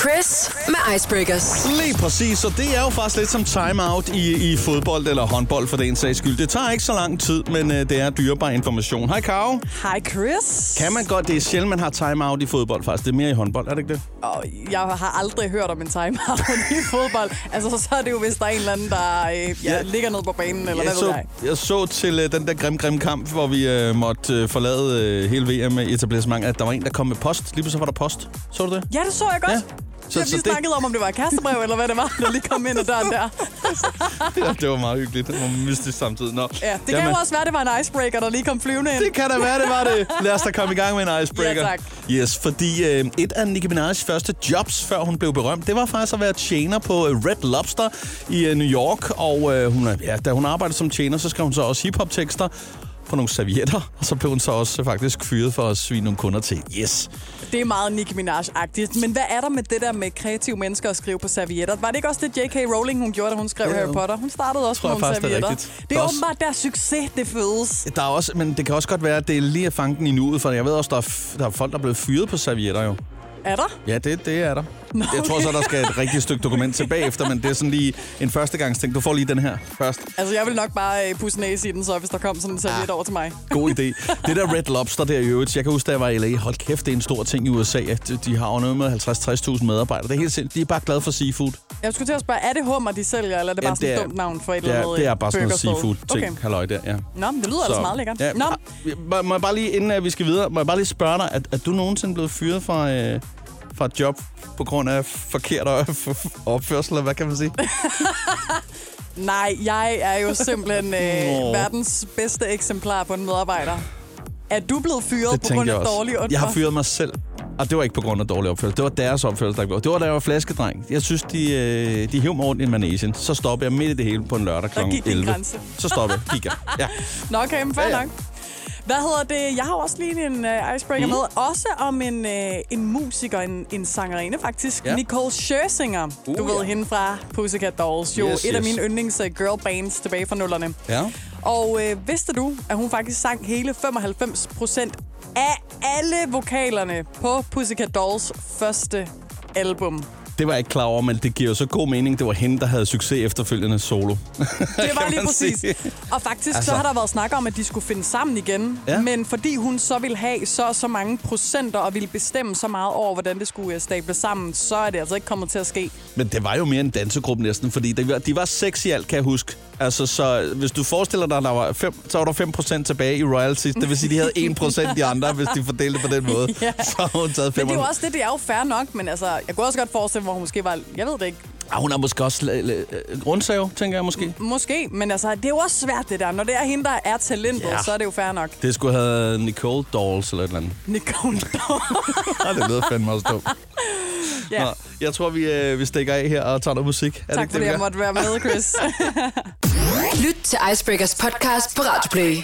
Chris med Icebreakers. Lige præcis, og det er jo faktisk lidt som timeout i, i fodbold eller håndbold for den sags skyld. Det tager ikke så lang tid, men uh, det er dyrebar information. Hej Karo. Hej Chris. Kan man godt, det er sjældent, man har timeout i fodbold faktisk. Det er mere i håndbold, er det ikke det? Og jeg har aldrig hørt om en timeout i fodbold. Altså, så er det jo, hvis der er en eller anden, der øh, ja, Ja. ligger ned på banen, eller jeg, hvad så, ved jeg. jeg så til uh, den der grim, grim kamp, hvor vi uh, måtte uh, forlade uh, hele VM med etablissement, at der var en, der kom med post. Lige pludselig var der post. Så du det? Ja, det så jeg godt. Ja. Ja. Så- Så, så vi det- snakkede om, om det var kærestebrev, eller hvad det var, der lige kom ind ad døren der. ja, det var meget hyggeligt. Det var mystisk samtidig. Nå. Ja, det kan jo også være, det var en icebreaker, der lige kom flyvende ind. Det kan da være, det var det. Lad os da komme i gang med en icebreaker. Ja, tak. Yes, fordi øh, et af Nicki Minaj's første jobs, før hun blev berømt, det var faktisk at være tjener på øh, Red Lobster i øh, New York. Og øh, hun, ja, da hun arbejdede som tjener, så skrev hun så også hiphop-tekster på nogle servietter. Og så blev hun så også faktisk fyret for at svine nogle kunder til. Yes. Det er meget Nicki Minaj-agtigt. Men hvad er der med det der med kreative mennesker at skrive på servietter? Var det ikke også det, J.K. Rowling hun gjorde, da hun skrev jo. Harry Potter? Hun startede også på nogle faktisk, det er servietter. rigtigt. Det Der er er også- åbenbart der succes, det fødes. Der er også, men det kan også godt være, at det er lige at fange den i nuet, for jeg ved også, der er, der er folk, der er blevet fyret på servietter jo. Er der? Ja, det, det er der. Nå, Jeg tror okay. så, der skal et rigtigt stykke dokument tilbage efter, men det er sådan lige en førstegangsting. Du får lige den her først. Altså, jeg vil nok bare øh, pusse næse i den, så hvis der kom sådan en serviet Ah. over til mig. God idé. Det der Red Lobster der i øvrigt, jeg kan huske, da jeg var i LA, hold kæft, det er en stor ting i USA. de har jo noget med 50-60.000 medarbejdere. Det er helt sindssygt. De er bare glade for seafood. Jeg skulle til at spørge, er det hummer, de sælger, eller er det bare Ja, sådan et dumt navn for et eller er, andet det er øh, bare sådan noget burgersted? seafood-ting. Okay. Halløj der, ja. Nå, men det lyder altså meget lækkert. Ja, Nå, må, må jeg bare lige, inden at vi skal videre, må jeg bare lige spørge dig, er, er du nogensinde blevet fyret fra, øh, fra et job på grund af forkert opførsel, eller hvad kan man sige? nej, jeg er jo simpelthen øh, verdens bedste eksemplar på en medarbejder. Er du blevet fyret Det på grund af dårlig opførsel? Jeg har fyret mig selv. Og det var ikke på grund af dårlig opførsel. Det var deres opførsel, der gjorde. Det var, da jeg var flaskedreng. Jeg synes, de, øh, de hæv mig rundt i en manation. Så stoppede jeg midt i det hele på en lørdag kl. Der gik din 11. grænse. Så stoppede jeg. Gik jeg. Ja. Nå, okay, men fair Ja, ja, nok. Hvad hedder det? Jeg har også lige en uh, icebreaker Mm. med. Også om en, uh, en musiker, en, en sangerinde faktisk. Ja. Nicole Scherzinger. Uh, du ved ja. hende fra Pussycat Dolls. Jo, Yes, yes, et af yes. mine yndlings uh, girl bands tilbage fra nullerne. ja. Og øh, vidste du, at hun faktisk sang hele 95 procent af alle vokalerne på Pussycat Dolls første album? Det var jeg ikke klar over, men det giver jo så god mening. Det var hende, der havde succes efterfølgende solo. Det var lige præcis. sige. Og faktisk altså, så har der været snak om, at de skulle finde sammen igen. Ja. Men fordi hun så ville have så så mange procenter og ville bestemme så meget over, hvordan det skulle øh, stable sammen, så er det altså ikke kommet til at ske. Men det var jo mere en dansegruppe næsten, fordi de var, de var seks i alt, kan jeg huske. Altså, så hvis du forestiller dig, at der var fem, så var der 5% tilbage i royalties. Det vil sige, de havde 1% de andre, hvis de fordelte på den måde. Ja. Så har hun taget 5 Men det er jo også det, det er jo fair nok, men altså, jeg kunne også godt forestille mig, hvor hun måske var, jeg ved det ikke, Ah, hun har måske også la- la- grundsave, tænker jeg måske. måske, men altså, det er jo også svært det der. Når det er hende, der er talentet, Ja. ja. så er det jo fair nok. Det skulle have Nicole Dolls eller et eller andet. Nicole Ah, det lyder fandme også dumt. ja. Nå, jeg tror, vi, øh, vi stikker af her og tager noget musik. Er Tak ikke fordi vi jeg måtte være med, Chris. Lyt til Icebreakers podcast på Radio Play.